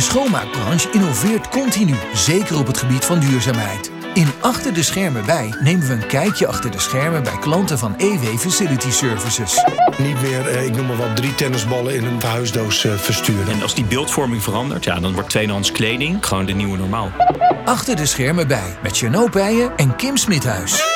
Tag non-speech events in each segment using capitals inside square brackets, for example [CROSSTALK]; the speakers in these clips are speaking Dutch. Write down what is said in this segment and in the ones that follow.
De schoonmaakbranche innoveert continu, zeker op het gebied van duurzaamheid. In Achter de Schermen bij nemen we een kijkje achter de schermen bij klanten van EW Facility Services. Niet meer, eh, ik noem maar wat, drie tennisballen in een verhuisdoos eh, versturen. En als die beeldvorming verandert, ja, dan wordt tweedehands kleding gewoon de nieuwe normaal. Achter de Schermen bij met Jeannot Pijen en Kim Smithuis.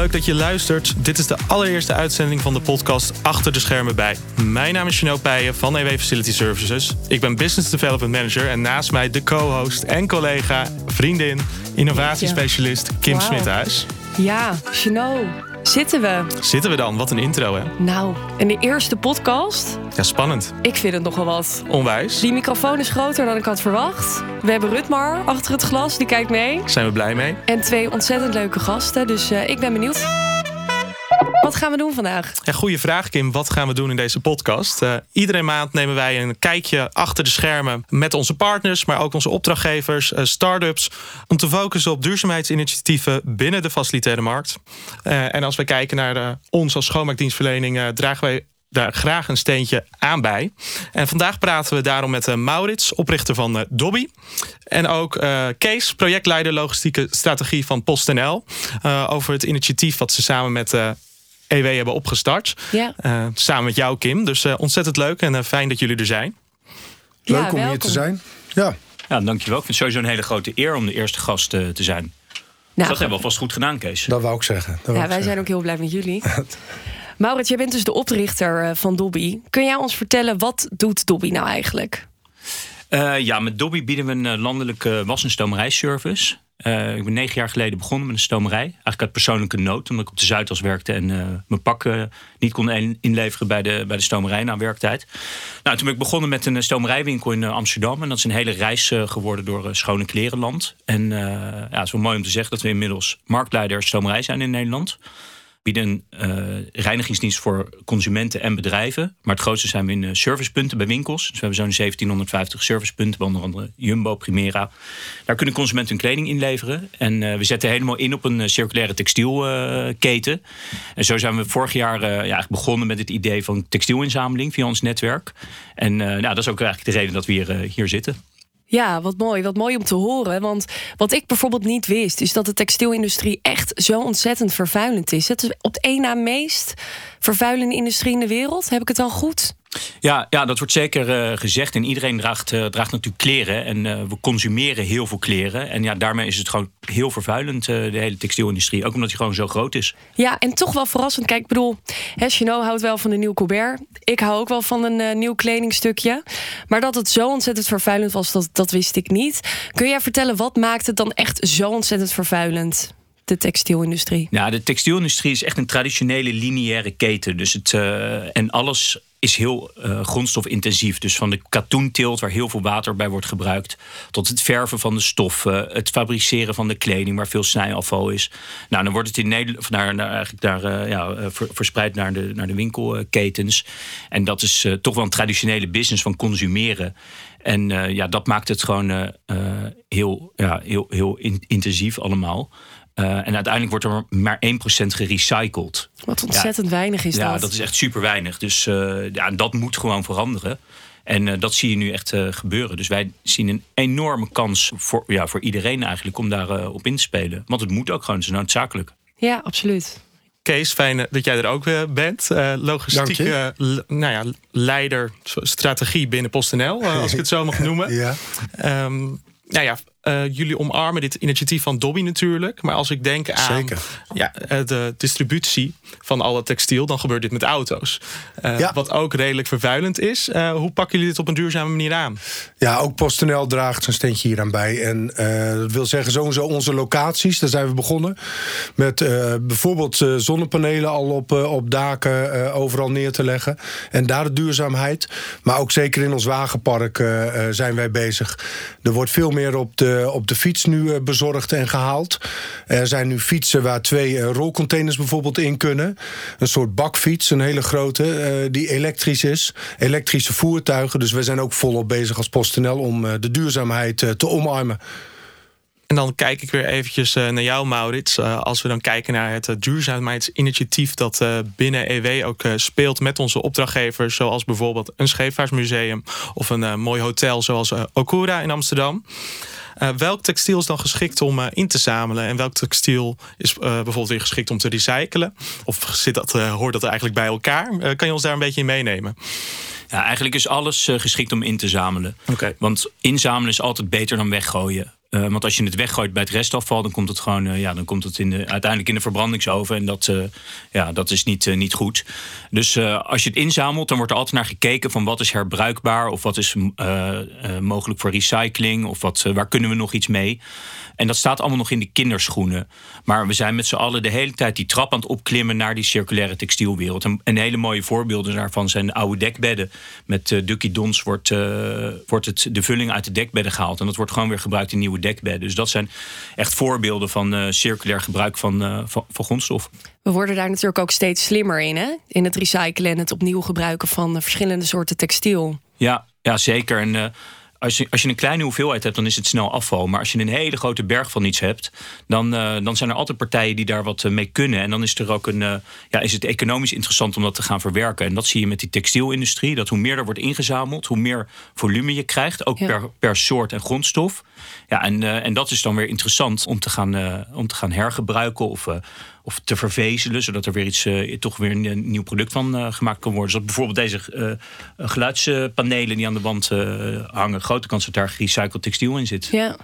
Leuk dat je luistert. Dit is de allereerste uitzending van de podcast Achter de Schermen bij. Mijn naam is Jeannot Pijen van EW Facility Services. Ik ben Business Development Manager en naast mij de co-host en collega, vriendin, innovatiespecialist Kim Wauw. Smithuis. Ja, Chino, zitten we. Zitten we dan? Wat een intro, hè? Nou, in de eerste podcast, Ja, spannend. ik vind het nogal wat. Onwijs. Die microfoon is groter dan ik had verwacht. We hebben Rutmar achter het glas, die kijkt mee. Zijn we blij mee? En twee ontzettend leuke gasten, dus eh, ik ben benieuwd. Wat gaan we doen vandaag? Ja, goede vraag, Kim. Wat gaan we doen in deze podcast? Eh, iedere maand nemen wij een kijkje achter de schermen met onze partners, maar ook onze opdrachtgevers, eh, start-ups, om te focussen op duurzaamheidsinitiatieven binnen de facilitaire markt. Eh, en als we kijken naar ons als schoonmaakdienstverlening, dragen wij daar graag een steentje aan bij. En vandaag praten we daarom met Maurits, oprichter van Dobby. En ook Kees, projectleider logistieke strategie van PostNL. over het initiatief wat ze samen met EW hebben opgestart. Ja, Eh, samen met jou, Kim. Dus eh, ontzettend leuk en eh, fijn dat jullie er zijn. Leuk Ja, om hier te zijn. Ja, Ja, dankjewel. Ik vind het sowieso een hele grote eer om de eerste gast te zijn. nou, dat hebben we alvast goed gedaan, Kees. dat wou ik zeggen. Dat ja wij zijn ook heel blij met jullie. [LAUGHS] Maurits, jij bent dus de oprichter eh, van Dobby. Kun jij ons vertellen, wat doet Dobby nou eigenlijk? Eh, ja, met Dobby bieden we een landelijke was- en stomerijservice. Eh, ik ben negen jaar geleden begonnen met een stomerij. Eigenlijk uit persoonlijke nood, omdat ik op de Zuidas werkte en eh, mijn pak eh, niet kon in- inleveren bij de, bij de stomerij na werktijd. Nou, toen ben ik begonnen met een stomerijwinkel in Amsterdam. En dat is een hele reis geworden door Schone Klerenland. En ja, het is wel mooi om te zeggen dat we inmiddels marktleider stomerij zijn in Nederland. Bieden een eh, reinigingsdienst voor consumenten en bedrijven. Maar het grootste zijn we in eh, servicepunten bij winkels. Dus we hebben zo'n 1750 servicepunten, bij onder andere Jumbo, Primera. Daar kunnen consumenten hun kleding inleveren. En eh, we zetten helemaal in op een circulaire textielketen. en zo zijn we vorig jaar ja, begonnen met het idee van textielinzameling via ons netwerk. En nou, dat is ook eigenlijk de reden dat we hier, hier zitten. Ja, wat mooi. Wat mooi om te horen. Want wat ik bijvoorbeeld niet wist, is dat de textielindustrie echt zo ontzettend vervuilend is. Het is op één na meest vervuilende industrie in de wereld. Heb ik het dan goed? Ja, ja, dat wordt zeker eh, gezegd. En iedereen draagt, eh, draagt natuurlijk kleren. En eh, we consumeren heel veel kleren. En ja, daarmee is het gewoon heel vervuilend, de hele textielindustrie. Ook omdat die gewoon zo groot is. Ja, en toch wel verrassend. Kijk, ik bedoel, Chanel houdt wel van een nieuw Colbert. Ik hou ook wel van een nieuw kledingstukje. Maar dat het zo ontzettend vervuilend was, dat, dat wist ik niet. Kun jij vertellen, wat maakt het dan echt zo ontzettend vervuilend? De textielindustrie. Ja, de textielindustrie is echt een traditionele lineaire keten. Dus het, en alles is heel eh, grondstofintensief. Dus van de katoenteelt, waar heel veel water bij wordt gebruikt, tot het verven van de stoffen, het fabriceren van de kleding, waar veel snijafval is. Nou, dan wordt het in Nederland, naar, eigenlijk daar, eh, ja, eh, ver- verspreid naar de, naar de winkelketens. En dat is toch wel een traditionele business van consumeren. En ja, dat maakt het gewoon heel, ja, heel, heel in- intensief allemaal. Eh, en uiteindelijk wordt er maar 1% gerecycled. Wat ontzettend weinig is ja, dat. dat is echt super weinig. Dus eh, ja, dat moet gewoon veranderen. En eh, dat zie je nu echt eh, gebeuren. Dus wij zien een enorme kans voor, ja, voor iedereen eigenlijk om daar eh, op in te spelen. Want het moet ook gewoon, het is noodzakelijk. Ja, absoluut. Kees, fijn dat jij er ook eh, bent. Eh, logistiek Dank je. eh, l- nou ja, leider strategie binnen PostNL, [LAUGHS] als ik het zo mag noemen. Ja. Ehm, nou ja, eh, jullie omarmen dit initiatief van Dobby natuurlijk. Maar als ik denk aan Zeker. Ja, eh, de distributie van al het textiel, dan gebeurt dit met auto's. Eh, Ja. Wat ook redelijk vervuilend is. Hoe pakken jullie dit op een duurzame manier aan? Ja, ook PostNL draagt zijn steentje hier aan bij. En dat wil zeggen, sowieso onze locaties, daar zijn we begonnen. Met bijvoorbeeld zonnepanelen al op, op daken overal neer te leggen. En daar de duurzaamheid. Maar ook zeker in ons wagenpark zijn wij bezig. Er wordt veel meer op de, op de fiets nu eh, bezorgd en gehaald. Er zijn nu fietsen waar twee eh, rolcontainers bijvoorbeeld in kunnen. Een soort bakfiets, een hele grote, eh, die elektrisch is. Elektrische voertuigen. Dus we zijn ook volop bezig als PostNL om eh, de duurzaamheid eh, te omarmen. En dan kijk ik weer eventjes naar jou, Maurits. als we dan kijken naar het duurzaamheidsinitiatief dat binnen EW ook speelt met onze opdrachtgevers, zoals bijvoorbeeld een scheepvaartmuseum of een mooi hotel zoals Okura in Amsterdam. Uh, welk textiel is dan geschikt om uh, in te zamelen? En welk textiel is uh, bijvoorbeeld weer geschikt om te recyclen? Of zit dat, hoort dat eigenlijk bij elkaar? kan je ons daar een beetje in meenemen? Ja, eigenlijk is alles geschikt om in te zamelen. Okay. Want inzamelen is altijd beter dan weggooien. Uh, want als je het weggooit bij het restafval, dan komt het gewoon uh, ja, dan komt het in de, uiteindelijk in de verbrandingsoven. En dat, uh, ja, dat is niet, niet goed. Dus als je het inzamelt, dan wordt er altijd naar gekeken van wat is herbruikbaar of wat is mogelijk voor recycling of wat, waar kunnen we nog iets mee. En dat staat allemaal nog in de kinderschoenen. Maar we zijn met z'n allen de hele tijd die trap aan het opklimmen naar die circulaire textielwereld. En, hele mooie voorbeelden daarvan zijn de oude dekbedden. Met Ducky Dons wordt, wordt het, de vulling uit de dekbedden gehaald. En dat wordt gewoon weer gebruikt in nieuwe dekbedden. Dus dat zijn echt voorbeelden van uh, circulair gebruik van, van, van grondstof. We worden daar natuurlijk ook steeds slimmer in, hè? In het recyclen en het opnieuw gebruiken van verschillende soorten textiel. Ja, ja zeker. En als je, als je een kleine hoeveelheid hebt, dan is het snel afval. Maar als je een hele grote berg van iets hebt, dan, uh, dan zijn er altijd partijen die daar wat eh, mee kunnen. En dan is, er ook een, uh, ja, is het economisch interessant om dat te gaan verwerken. En dat zie je met die textielindustrie. Dat hoe meer er wordt ingezameld, hoe meer volume je krijgt. Ook per, per soort en grondstof. Ja, en, uh, en dat is dan weer interessant om te gaan, om te gaan hergebruiken of of te vervezelen, zodat er weer iets, uh, toch weer een, nieuw product van uh, gemaakt kan worden. Zoals bijvoorbeeld deze uh, geluidspanelen die aan de wand hangen. Grote kans dat daar gerecycled textiel in zit. Ja.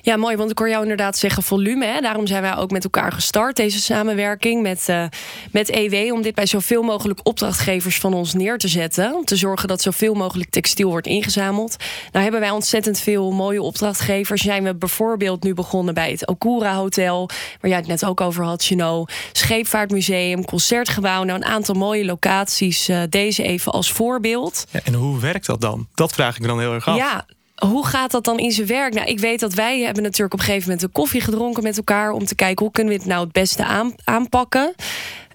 Ja, mooi, want ik hoor jou inderdaad zeggen volume. Hè? Daarom zijn wij ook met elkaar gestart, deze samenwerking met, uh, met EW... om dit bij zoveel mogelijk opdrachtgevers van ons neer te zetten. Om te zorgen dat zoveel mogelijk textiel wordt ingezameld. Nou hebben wij ontzettend veel mooie opdrachtgevers. Zijn we bijvoorbeeld nu begonnen bij het Okura Hotel... waar jij het net ook over had, Chino. Scheepvaartmuseum, Concertgebouw. Nou, een aantal mooie locaties. Uh, deze even als voorbeeld. Ja, en hoe werkt dat dan? Dat vraag ik me dan heel erg af. Ja, hoe gaat dat dan in zijn werk? Nou, ik weet dat wij hebben natuurlijk op een gegeven moment een koffie gedronken met elkaar om te kijken hoe kunnen we het nou het beste aan, aanpakken.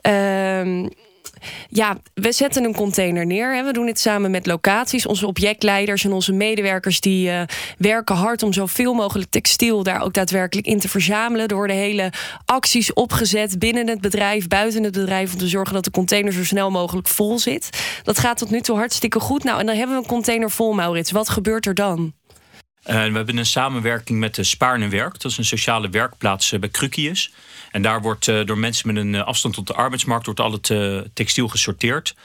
Ehm, ja, we zetten een container neer. Hè. We doen dit samen met locaties. Onze objectleiders en onze medewerkers die uh, werken hard om zoveel mogelijk textiel daar ook daadwerkelijk in te verzamelen. Er worden hele acties opgezet binnen het bedrijf, buiten het bedrijf, om te zorgen dat de container zo snel mogelijk vol zit. Dat gaat tot nu toe hartstikke goed. Nou, en dan hebben we een container vol, Maurits. Wat gebeurt er dan? Uh, we hebben een samenwerking met de Spaarne Werk. Dat is een sociale werkplaats uh, bij Krukius. En daar wordt uh, door mensen met een afstand tot de arbeidsmarkt wordt al het textiel gesorteerd.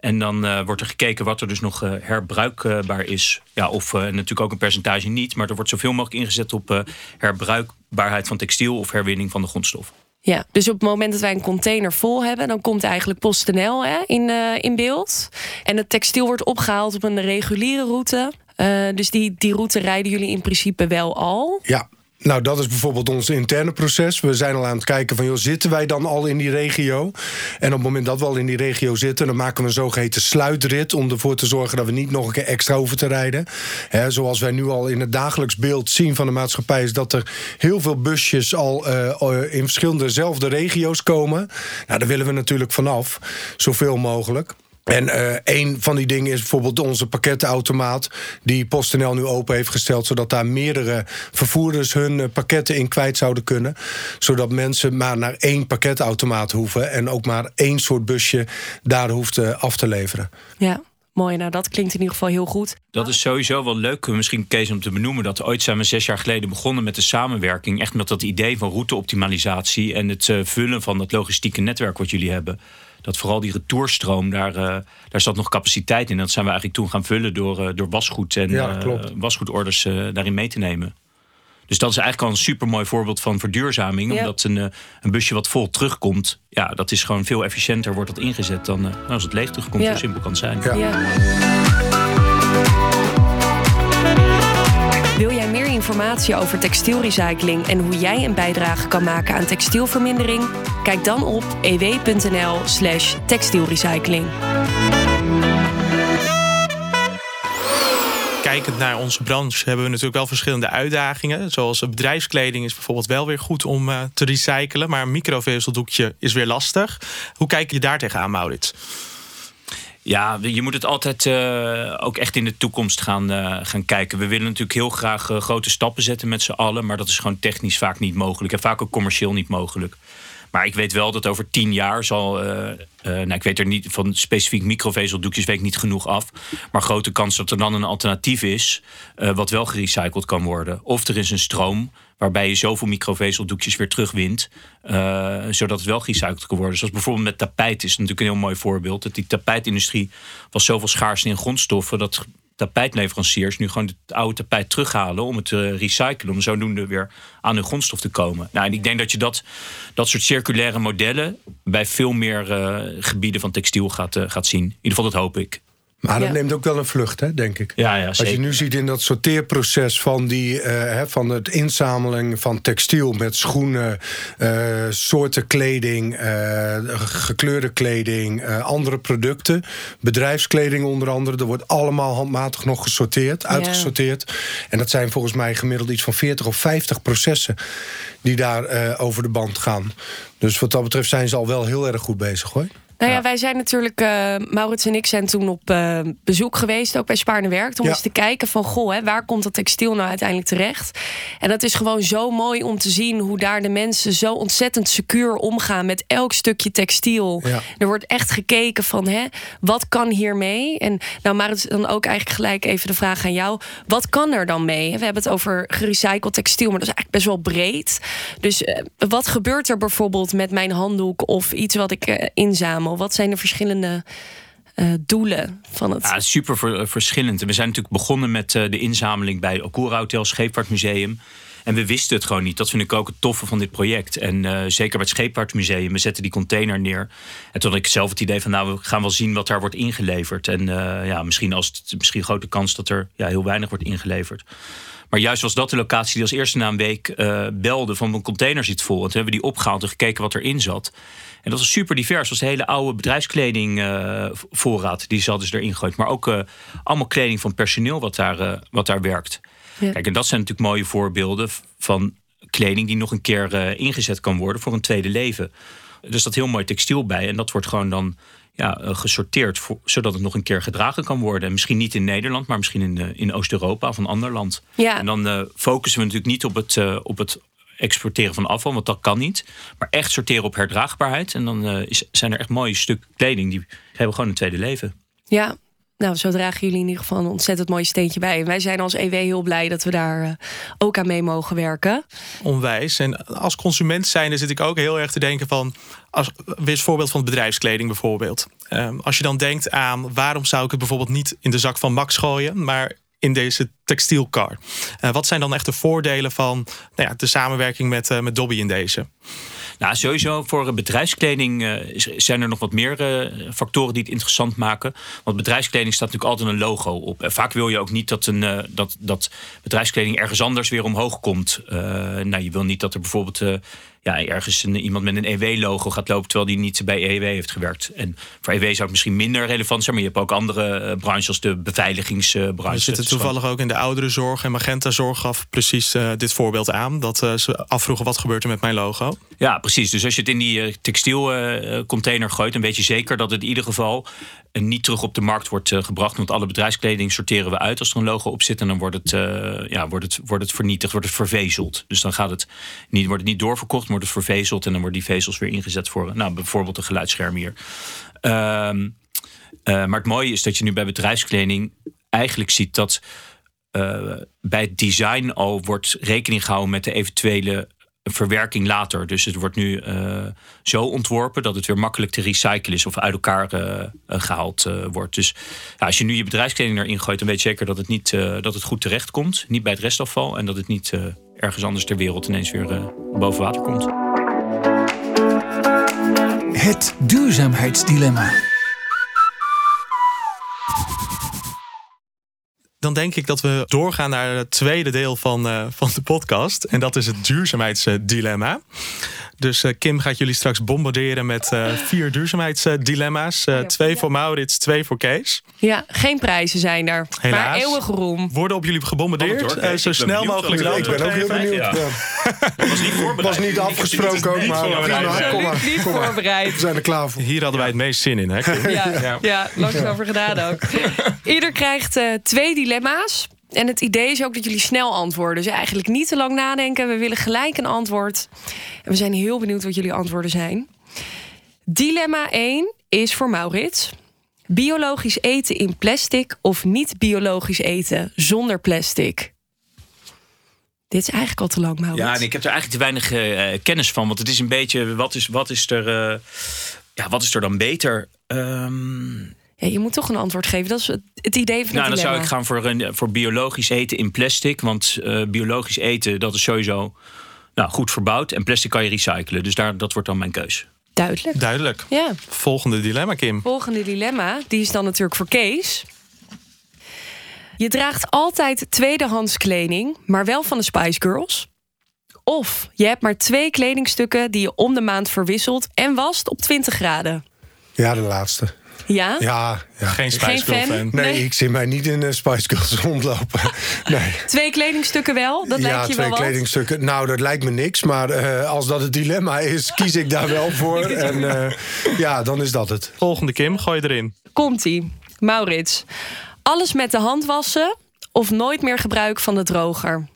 En dan wordt er gekeken wat er dus nog herbruikbaar is. Ja, of natuurlijk ook een percentage niet. Maar er wordt zoveel mogelijk ingezet op herbruikbaarheid van textiel of herwinning van de grondstof. Ja, dus op het moment dat wij een container vol hebben, dan komt eigenlijk PostNL hè, in, in beeld. En het textiel wordt opgehaald op een reguliere route. Uh, dus die, die route rijden jullie in principe wel al? Ja, nou, dat is bijvoorbeeld ons interne proces. We zijn al aan het kijken van, joh, zitten wij dan al in die regio? En op het moment dat we al in die regio zitten... dan maken we een zogeheten sluitrit... om ervoor te zorgen dat we niet nog een keer extra hoeven te rijden. Zoals wij nu al in het dagelijks beeld zien van de maatschappij... is dat er heel veel busjes al uh, in verschillende regio's komen. Nou, daar willen we natuurlijk vanaf, zoveel mogelijk. En uh, een van die dingen is bijvoorbeeld onze pakkettenautomaat... die PostNL nu open heeft gesteld... zodat daar meerdere vervoerders hun eh, pakketten in kwijt zouden kunnen. Zodat mensen maar naar één pakketautomaat hoeven... en ook maar één soort busje daar hoeft uh, af te leveren. Ja. Mooi, nou dat klinkt in ieder geval heel goed. Dat is sowieso wel leuk, misschien Kees om te benoemen... dat ooit zijn we zes jaar geleden begonnen met de samenwerking... echt met dat idee van routeoptimalisatie... en het vullen van dat logistieke netwerk wat jullie hebben dat vooral die retourstroom, daar, uh, daar zat nog capaciteit in. Dat zijn we eigenlijk toen gaan vullen door, uh, door wasgoed en ja, uh, wasgoedorders daarin mee te nemen. Dus dat is eigenlijk al een super mooi voorbeeld van verduurzaming. Omdat een, een busje wat vol terugkomt, ja, dat is gewoon veel efficiënter wordt dat ingezet dan nou, als het leeg terugkomt. Ja. Zo simpel kan het zijn. Informatie over textielrecycling en hoe jij een bijdrage kan maken aan textielvermindering? Kijk dan op ew.nl/slash textielrecycling. Kijkend naar onze branche hebben we natuurlijk wel verschillende uitdagingen. Zoals bedrijfskleding is bijvoorbeeld wel weer goed om uh, te recyclen. Maar een microvezeldoekje is weer lastig. Hoe kijk je daar tegenaan, Maurits? Ja, je moet het altijd uh, ook echt in de toekomst gaan, uh, gaan kijken. We willen natuurlijk heel graag uh, grote stappen zetten met z'n allen, maar dat is gewoon technisch vaak niet mogelijk en vaak ook commercieel niet mogelijk. Maar ik weet wel dat over tien jaar zal. Uh, nou, ik weet er niet van specifiek microvezeldoekjes weet ik niet genoeg af. Maar grote kans dat er dan een alternatief is. Uh, wat wel gerecycled kan worden. Of er is een stroom waarbij je zoveel microvezeldoekjes weer terugwint. zodat het wel gerecycled kan worden. Zoals bijvoorbeeld met tapijt is natuurlijk een heel mooi voorbeeld. Dat die tapijtindustrie was zoveel schaarste in grondstoffen. dat tapijtleveranciers nu gewoon het oude tapijt terughalen om het te recyclen. Om zodoende weer aan hun grondstof te komen. Nou, en ik denk dat je dat, dat soort circulaire modellen bij veel meer uh, gebieden van textiel gaat, uh, gaat zien. In ieder geval, dat hoop ik. Maar dat neemt ook wel een vlucht, hè, denk ik. Ja, ja, Als je nu ziet in dat sorteerproces van, die, uh, van het inzameling van textiel met schoenen, uh, soorten kleding, uh, gekleurde kleding, andere producten, bedrijfskleding onder andere, er wordt allemaal handmatig nog gesorteerd, uitgesorteerd. En dat zijn volgens mij gemiddeld iets van 40 of 50 processen die daar over de band gaan. Dus wat dat betreft zijn ze al wel heel erg goed bezig hoor. Nou ja, wij zijn natuurlijk, uh, Maurits en ik zijn toen op uh, bezoek geweest, ook bij Spaarne Werkt, om eens te kijken van, goh, hè, waar komt dat textiel nou uiteindelijk terecht? En dat is gewoon zo mooi om te zien hoe daar de mensen zo ontzettend secuur omgaan met elk stukje textiel. Ja. Er wordt echt gekeken van, hè, wat kan hiermee? En nou, Maurits, dan ook eigenlijk gelijk even de vraag aan jou, wat kan er dan mee? We hebben het over gerecycled textiel, maar dat is eigenlijk best wel breed. Dus uh, wat gebeurt er bijvoorbeeld met mijn handdoek of iets wat ik inzamel? Wat zijn de verschillende uh, doelen van het? Ja, super ver, verschillend. We zijn natuurlijk begonnen met uh, de inzameling bij Okura Hotel Scheepvaartmuseum. En we wisten het gewoon niet. Dat vind ik ook het toffe van dit project. En uh, zeker bij het Scheepvaartmuseum, we zetten die container neer. En toen had ik zelf het idee van, nou, we gaan wel zien wat daar wordt ingeleverd. En ja, misschien, als misschien grote kans dat er ja, heel weinig wordt ingeleverd. Maar juist was dat de locatie die als eerste na een week uh, belde van mijn container zit vol. En toen hebben we die opgehaald en gekeken wat erin zat. En dat was super divers. Dat was de hele oude bedrijfskleding uh, voorraad die ze hadden ze erin gegooid. Maar ook allemaal kleding van personeel wat daar, wat daar werkt. Ja. Kijk, en dat zijn natuurlijk mooie voorbeelden van kleding die nog een keer ingezet kan worden voor een tweede leven. Dus dat heel mooi textiel bij. En dat wordt gewoon dan ja, gesorteerd, voor, zodat het nog een keer gedragen kan worden. En misschien niet in Nederland, maar misschien in, in Oost-Europa of een ander land. Ja. En dan focussen we natuurlijk niet op het, op het exporteren van afval, want dat kan niet. Maar echt sorteren op herdraagbaarheid. En dan is, zijn er echt mooie stuk kleding die hebben gewoon een tweede leven. Ja, nou, zo dragen jullie in ieder geval een ontzettend mooi steentje bij. En wij zijn als EW heel blij dat we daar uh, ook aan mee mogen werken. Onwijs. En als consument zijnde zit ik ook heel erg te denken van... Als, wees voorbeeld van bedrijfskleding bijvoorbeeld. Um, als je dan denkt aan waarom zou ik het bijvoorbeeld niet in de zak van Max gooien... maar in deze textielkar. Uh, wat zijn dan echt de voordelen van nou ja, de samenwerking met, uh, met Dobby in deze? Nou, sowieso voor bedrijfskleding uh, zijn er nog wat meer factoren die het interessant maken. Want bedrijfskleding staat natuurlijk altijd een logo op. En vaak wil je ook niet dat, een, dat, dat bedrijfskleding ergens anders weer omhoog komt. nou, je wil niet dat er bijvoorbeeld ja, ergens een, iemand met een EW-logo gaat lopen terwijl die niet bij EW heeft gewerkt. En voor EW zou het misschien minder relevant zijn, maar je hebt ook andere uh, branches als de beveiligingsbranche. We zitten toevallig ook in de ouderenzorg en Magenta Zorg gaf precies uh, dit voorbeeld aan. Dat uh, ze afvroegen wat gebeurt er met mijn logo. Ja, precies. Dus als je het in die textielcontainer gooit, dan weet je zeker dat het in ieder geval niet terug op de markt wordt gebracht. Want alle bedrijfskleding sorteren we uit als er een logo op zit. En dan wordt het, ja, wordt het, wordt het vernietigd, wordt het vervezeld. Dus dan gaat het niet, wordt het niet doorverkocht wordt het vervezeld en dan worden die vezels weer ingezet voor nou, bijvoorbeeld een geluidsscherm hier. Um, uh, maar het mooie is dat je nu bij bedrijfskleding eigenlijk ziet dat uh, bij het design al wordt rekening gehouden met de eventuele verwerking later. Dus het wordt nu uh, zo ontworpen dat het weer makkelijk te recyclen is of uit elkaar gehaald wordt. Dus als je nu je bedrijfskleding erin gooit, dan weet je zeker dat het, niet, dat het goed terecht komt. Niet bij het restafval en dat het niet ergens anders ter wereld ineens weer boven water komt. Het duurzaamheidsdilemma. Dan denk ik dat we doorgaan naar het tweede deel van, uh, van de podcast. En dat is het duurzaamheidsdilemma. Dus uh, Kim gaat jullie straks bombarderen met uh, vier duurzaamheidsdilemma's. twee voor Maurits, twee voor Kees. Ja, geen prijzen zijn er. Helaas. Maar eeuwige roem. Worden op jullie gebombardeerd. zo snel mogelijk Ik ben ook heel benieuwd. Ja. Dat was niet voorbereid. Was niet afgesproken ook, maar. Kom niet voorbereid. We zijn er klaar voor. Hier hadden wij het meest zin in, hè? Kim? Ja, ja. langs over gedaan ook. [LAUGHS] Ieder krijgt eh, twee dilemma's. En het idee is ook dat jullie snel antwoorden. Dus eigenlijk niet te lang nadenken. We willen gelijk een antwoord. En we zijn heel benieuwd wat jullie antwoorden zijn. Dilemma 1 is voor Maurits. Biologisch eten in plastic of niet biologisch eten zonder plastic? Dit is eigenlijk al te lang, Maurits. Ja, en ik heb er eigenlijk te weinig eh, kennis van. Want het is een beetje, wat is, wat is, er, eh, ja, wat is er dan beter? Ehm, Ja, je moet toch een antwoord geven. Dat is het, het idee van nou, dan zou ik gaan voor, een, voor biologisch eten in plastic. Want eh, biologisch eten, dat is sowieso nou, goed verbouwd. En plastic kan je recyclen. Dus daar, dat wordt dan mijn keus. Duidelijk. Duidelijk. Ja. Volgende dilemma, Kim. Volgende dilemma, die is dan natuurlijk voor Kees. Je draagt altijd tweedehands kleding, maar wel van de Spice Girls. Of je hebt maar twee kledingstukken die je om de maand verwisselt en wast op 20 graden. Ja, de laatste. Ja? Ja, ja. Geen Spice Girl fan? fan. Nee, Nee. ik zie mij niet in een Spice Girls [LAUGHS] rondlopen. [LAUGHS] Nee. Twee kledingstukken wel? Dat ja, lijkt je twee wel wat? kledingstukken. Nou, dat lijkt me niks. Maar eh, als dat het dilemma is, kies ik daar wel [LAUGHS] voor. En eh, ja, dan is dat het. Volgende, Kim. Gooi erin. Komt-ie. Maurits. Alles met de hand wassen of nooit meer gebruik van de droger?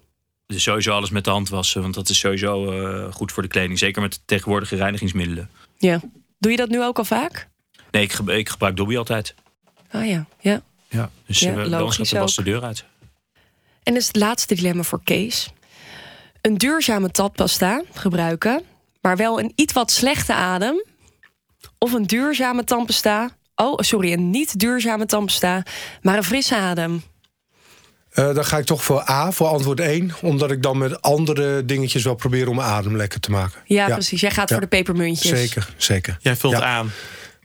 Dus sowieso alles met de hand wassen. Want dat is sowieso eh, goed voor de kleding. Zeker met de tegenwoordige reinigingsmiddelen. Ja. Doe je dat nu ook al vaak? Nee, ik, ik gebruik Dobby altijd. Ah ja, ja. Ja. Dus Ja, eh, bij ons logisch gaat de was de deur uit. En dus het laatste dilemma voor Kees. Een duurzame tandpasta gebruiken, maar wel een iets wat slechte adem. Of een duurzame tandpasta. Oh, sorry, een niet duurzame tandpasta, maar een frisse adem. Eh, dan ga ik toch voor A, voor antwoord 1. Omdat ik dan met andere dingetjes wel probeer om mijn adem lekker te maken. Ja, precies. Jij gaat Ja. voor de pepermuntjes. Zeker, zeker. Jij vult Ja. aan.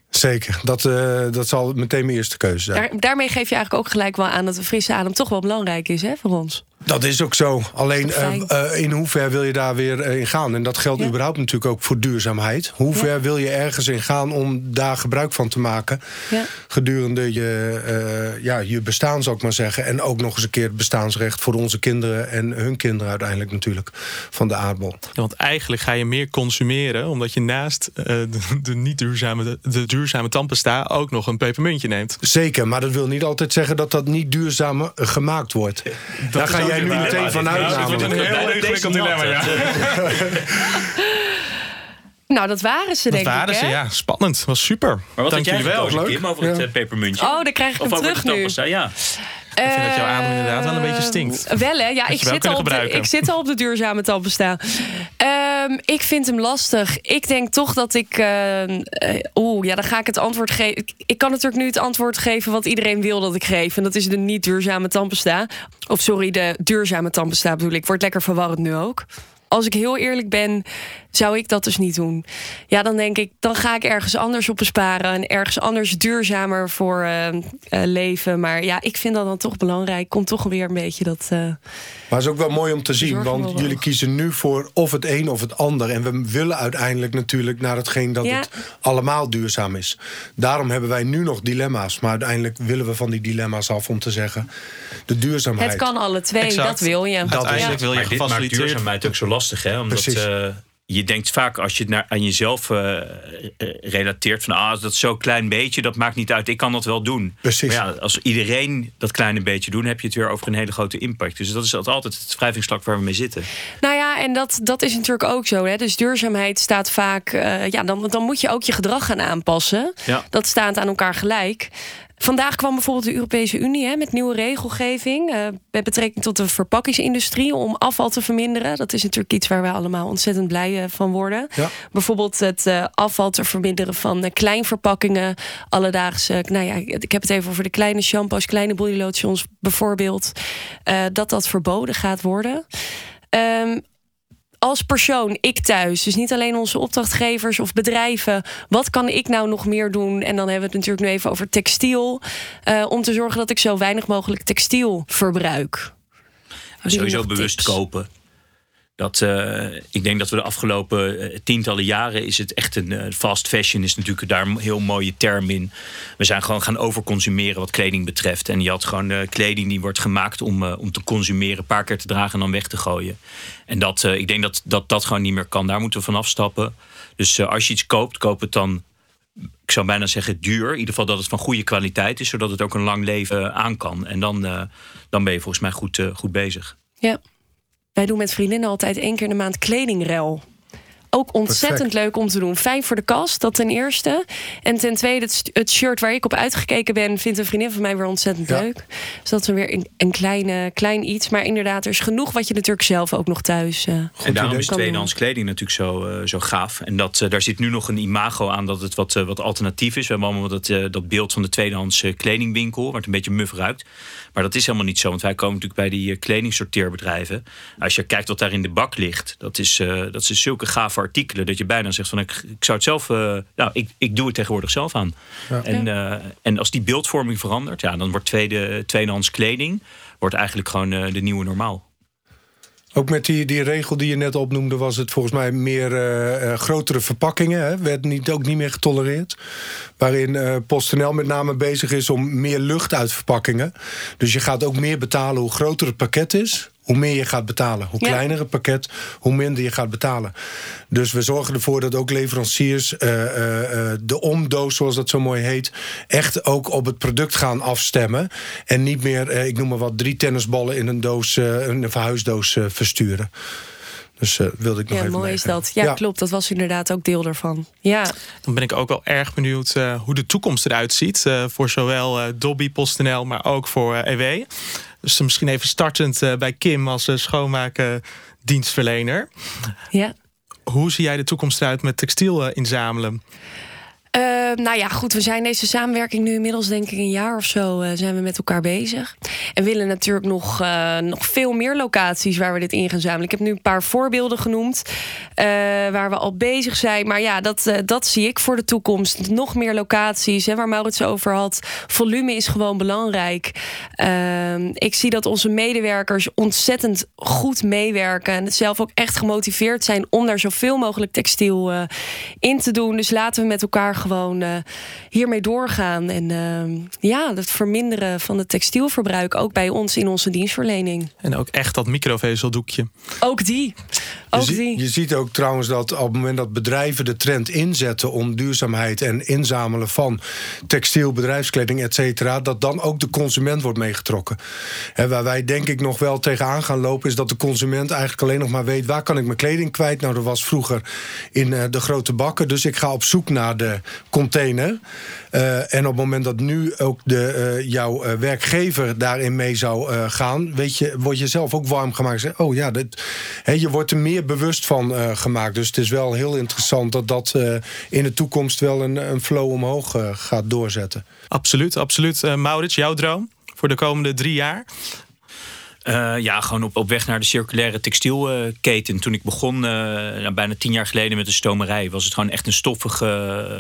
Zeker. Dat, eh, dat zal meteen mijn eerste keuze zijn. Daar, daarmee geef je eigenlijk ook gelijk wel aan dat een frisse adem toch wel belangrijk is hè, voor ons. Dat is ook zo. Alleen eh, eh, in hoever wil je daar weer eh, in gaan? En dat geldt Ja. überhaupt natuurlijk ook voor duurzaamheid. Hoe Ja. ver wil je ergens in gaan om daar gebruik van te maken? Ja. Gedurende je, eh, ja, je bestaan, zou ik maar zeggen. En ook nog eens een keer het bestaansrecht voor onze kinderen en hun kinderen uiteindelijk natuurlijk van de aardbol. Ja, want eigenlijk ga je meer consumeren, omdat je naast eh, de, de niet duurzame, de, de duurzame tandpasta ook nog een pepermuntje neemt. Zeker, maar dat wil niet altijd zeggen dat dat niet duurzaam gemaakt wordt. Daar ga jij nu meteen vanuit. Ja, dat wordt een heel ingewikkeld dilemma, ja. Nou, dat waren ze Dat denk waren ik. ze, hè? ja. Spannend. Was super. Maar wat Dank had jij jullie wel. gekozen, Leuk. Kim, over het Ja. eh, pepermuntje? Oh, dan krijg ik of hem terug nu. ja. Ik vind dat jouw adem inderdaad wel een beetje stinkt. Wel hè, ja, ik wel zit, kunnen al op de, gebruiken. ik zit al op de duurzame tandpasta. Ehm ik vind hem lastig. Ik denk toch dat ik. eh, Oeh, ja, dan ga ik het antwoord geven. Ik, kan natuurlijk nu het antwoord geven wat iedereen wil dat ik geef. En dat is de niet duurzame tandpasta. Of sorry, de duurzame tandpasta bedoel ik. Word lekker verwarrend nu ook. Als ik heel eerlijk ben, zou ik dat dus niet doen. Ja, dan denk ik, dan ga ik ergens anders op besparen. En ergens anders duurzamer voor eh, eh, leven. Maar ja, ik vind dat dan toch belangrijk. Komt toch weer een beetje dat. eh, Maar het is ook wel mooi om te zien, want jullie kiezen nu voor of het een of het ander. En we willen uiteindelijk natuurlijk naar hetgeen dat Ja. het allemaal duurzaam is. Daarom hebben wij nu nog dilemma's. Maar uiteindelijk willen we van die dilemma's af om te zeggen: de duurzaamheid. Het kan alle twee, Exact. dat wil je. Dat Uiteindelijk is- wil je gefaciliteerd. duurzaamheid ook zo lastig, hè? Omdat Precies. eh, je denkt vaak als je het naar, aan jezelf eh, eh, relateert van ah, dat is zo'n klein beetje, dat maakt niet uit. Ik kan dat wel doen. Precies. Maar ja, als iedereen dat kleine beetje doet, heb je het weer over een hele grote impact. Dus dat is altijd het wrijvingsvlak waar we mee zitten. Nou ja, en dat, dat is natuurlijk ook zo. Hè? Dus duurzaamheid staat vaak. eh, ja, dan, dan moet je ook je gedrag gaan aanpassen. Ja. Dat staat aan elkaar gelijk. Vandaag kwam bijvoorbeeld de Europese Unie hè, met nieuwe regelgeving. eh, met betrekking tot de verpakkingsindustrie om afval te verminderen. Dat is natuurlijk iets waar wij allemaal ontzettend blij eh, van worden. Ja. Bijvoorbeeld het eh, afval te verminderen van kleinverpakkingen, alledaagse. Nou ja, ik heb het even over de kleine shampoos, kleine bodylotions bijvoorbeeld. dat dat verboden gaat worden. Ehm, als persoon, ik thuis, dus niet alleen onze opdrachtgevers of bedrijven, wat kan ik nou nog meer doen? En dan hebben we het natuurlijk nu even over textiel, eh, om te zorgen dat ik zo weinig mogelijk textiel verbruik. Sowieso bewust tips? kopen. Dat, ik denk dat we de afgelopen tientallen jaren is het echt een fast fashion is natuurlijk daar een heel mooie term in. We zijn gewoon gaan overconsumeren wat kleding betreft. En je had gewoon kleding die wordt gemaakt om, om te consumeren, een paar keer te dragen en dan weg te gooien. En dat, ik denk dat, dat dat gewoon niet meer kan. Daar moeten we van afstappen. Dus als je iets koopt, koop het dan ik zou bijna zeggen duur. In ieder geval dat het van goede kwaliteit is, zodat het ook een lang leven aan kan. En dan, dan ben je volgens mij goed, goed bezig. Ja, wij doen met vriendinnen altijd één keer in de maand kledingrel. Ook ontzettend leuk om te doen. Fijn voor de kast, dat ten eerste. En ten tweede, het, shirt waar ik op uitgekeken ben, vindt een vriendin van mij weer ontzettend leuk. Dus dat is weer een, een kleine, klein iets. Maar inderdaad, er is genoeg wat je natuurlijk zelf ook nog thuis. Uh, en daarom is tweedehands kleding natuurlijk zo, uh, zo gaaf. En dat, uh, daar zit nu nog een imago aan dat het wat, wat alternatief is. We hebben allemaal dat, dat beeld van de tweedehands kledingwinkel, waar het een beetje muf ruikt. Maar dat is helemaal niet zo, want wij komen natuurlijk bij die kledingsorteerbedrijven. Als je kijkt wat daar in de bak ligt, dat is, dat is zulke gaaf artikelen dat je bijna zegt van ik, ik zou het zelf, uh, nou ik, ik doe het tegenwoordig zelf aan. Ja. En, uh, en als die beeldvorming verandert, ja, dan wordt tweede, tweedehands kleding wordt eigenlijk gewoon uh, de nieuwe normaal. Ook met die, die regel die je net opnoemde, was het volgens mij meer uh, grotere verpakkingen. Hè? Werd niet, ook niet meer getolereerd. Waarin uh, PostNL met name bezig is om meer lucht uit verpakkingen. Dus je gaat ook meer betalen hoe groter het pakket is hoe meer je gaat betalen. Hoe kleiner het pakket, hoe minder je gaat betalen. Dus we zorgen ervoor dat ook leveranciers uh, uh, de omdoos, zoals dat zo mooi heet, echt ook op het product gaan afstemmen. En niet meer, ik noem maar wat, drie tennisballen in een doos, een verhuisdoos versturen. Dus uh, wilde ik nog ja, even mooi is dat. Ja, klopt. Dat was inderdaad ook deel ervan. Ja. Dan ben ik ook wel erg benieuwd uh, hoe de toekomst eruit ziet. Uh, voor zowel Dobby, PostNL, maar ook voor EW. Dus misschien even startend uh, bij Kim als uh, schoonmaakdienstverlener. Ja. Hoe zie jij de toekomst eruit met textiel uh, inzamelen? Uh, nou ja, goed, we zijn deze samenwerking nu inmiddels denk ik een jaar of zo uh, zijn we met elkaar bezig. En willen natuurlijk nog, uh, nog veel meer locaties waar we dit in gaan zamelen. Ik heb nu een paar voorbeelden genoemd waar we al bezig zijn. Maar ja, dat, dat zie ik voor de toekomst. Nog meer locaties, hè, waar Maurits over had. Volume is gewoon belangrijk. Ehm, ik zie dat onze medewerkers ontzettend goed meewerken. En zelf ook echt gemotiveerd zijn om daar zoveel mogelijk textiel in te doen. Dus laten we met elkaar gewoon uh, hiermee doorgaan. En uh, ja, het verminderen van het textielverbruik ook bij ons in onze dienstverlening. En ook echt dat microvezeldoekje. Ook die. Ook je, die. je ziet ook trouwens dat op het moment dat bedrijven de trend inzetten om duurzaamheid en inzamelen van textiel, bedrijfskleding, et cetera, dat dan ook de consument wordt meegetrokken. En waar wij denk ik nog wel tegenaan gaan lopen, is dat de consument eigenlijk alleen nog maar weet waar kan ik mijn kleding kwijt. Nou, dat was vroeger in uh, de grote bakken. Dus ik ga op zoek naar de container. Uh, en op het moment dat nu ook de, uh, jouw uh, werkgever daarin mee zou gaan, weet je, word je zelf ook warm gemaakt. Zeg, oh ja, dit, he, je wordt er meer bewust van gemaakt. Dus het is wel heel interessant dat dat in de toekomst wel een, een flow omhoog gaat doorzetten. Absoluut, absoluut. Maurits, jouw droom voor de komende drie jaar? Uh, ja, gewoon op, op weg naar de circulaire textielketen. Toen ik begon, uh, nou, bijna tien jaar geleden met de stomerij, was het gewoon echt een stoffige,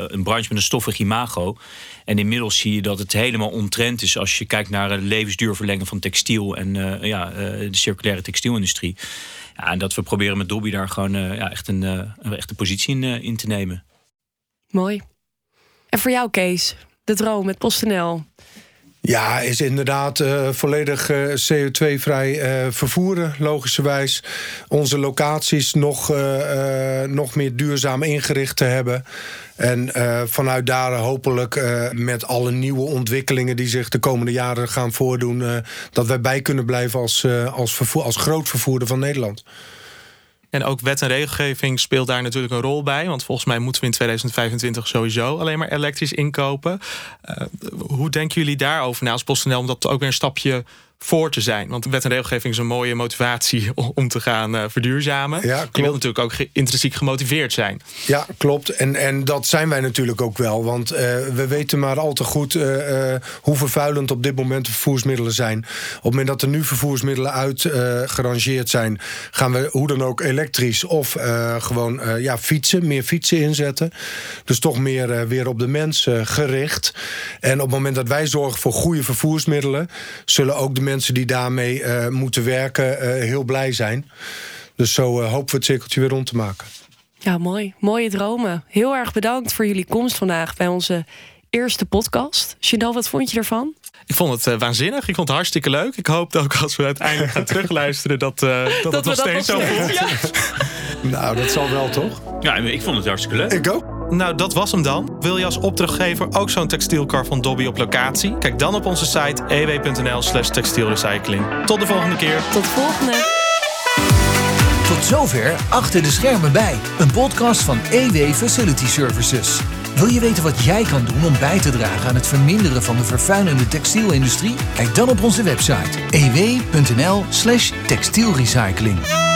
een branche met een stoffig imago. En inmiddels zie je dat het helemaal ontrend is als je kijkt naar het levensduurverlengen van textiel en uh, ja, de circulaire textielindustrie. Ja, en dat we proberen met Dobby daar gewoon ja, echt, een, een echte positie in, in te nemen. Mooi. En voor jou, Kees, de droom met PostNL. Ja, is inderdaad uh, volledig uh, CO2-vrij uh, vervoeren, logischerwijs. Onze locaties nog, nog meer duurzaam ingericht te hebben. En vanuit daar hopelijk met alle nieuwe ontwikkelingen die zich de komende jaren gaan voordoen, dat wij bij kunnen blijven als, als, vervoer, als groot vervoerder van Nederland. En ook wet en regelgeving speelt daar natuurlijk een rol bij. Want volgens mij moeten we in 2025 sowieso alleen maar elektrisch inkopen. Uh, hoe denken jullie daarover na als PostNL om dat ook weer een stapje voor te zijn. Want wet en regelgeving is een mooie motivatie [LAUGHS] om te gaan uh, verduurzamen. Ja, klopt. Je wilt natuurlijk ook intrinsiek gemotiveerd zijn. Ja, klopt. En, en dat zijn wij natuurlijk ook wel. Want uh, we weten maar al te goed uh, hoe vervuilend op dit moment de vervoersmiddelen zijn. Op het moment dat er nu vervoersmiddelen uitgerangeerd zijn, gaan we hoe dan ook elektrisch of gewoon ja, fietsen, meer fietsen inzetten. Dus toch meer weer op de mens gericht. En op het moment dat wij zorgen voor goede vervoersmiddelen, zullen ook de mensen die daarmee uh, moeten werken uh, heel blij zijn. Dus zo hopen we het cirkeltje weer rond te maken. Ja, mooi. Mooie dromen. Heel erg bedankt voor jullie komst vandaag bij onze eerste podcast. Chanel, wat vond je ervan? Ik vond het uh, waanzinnig. Ik vond het hartstikke leuk. Ik hoop ook als we uiteindelijk gaan [LAUGHS] terugluisteren... dat, uh, dat, dat het nog steeds zo voelt. Ja. [LAUGHS] nou, dat zal wel toch? Ja, ik vond het hartstikke leuk. Ik ook. Nou, dat was hem dan. Wil je als opdrachtgever ook zo'n textielkar van Dobby op locatie? Kijk dan op onze site ew.nl slash textielrecycling. Tot de volgende keer. Tot de volgende. Tot zover Achter de Schermen bij. Een podcast van EW Facility Services. Wil je weten wat jij kan doen om bij te dragen aan het verminderen van de vervuilende textielindustrie? Kijk dan op onze website ew.nl/slash textielrecycling.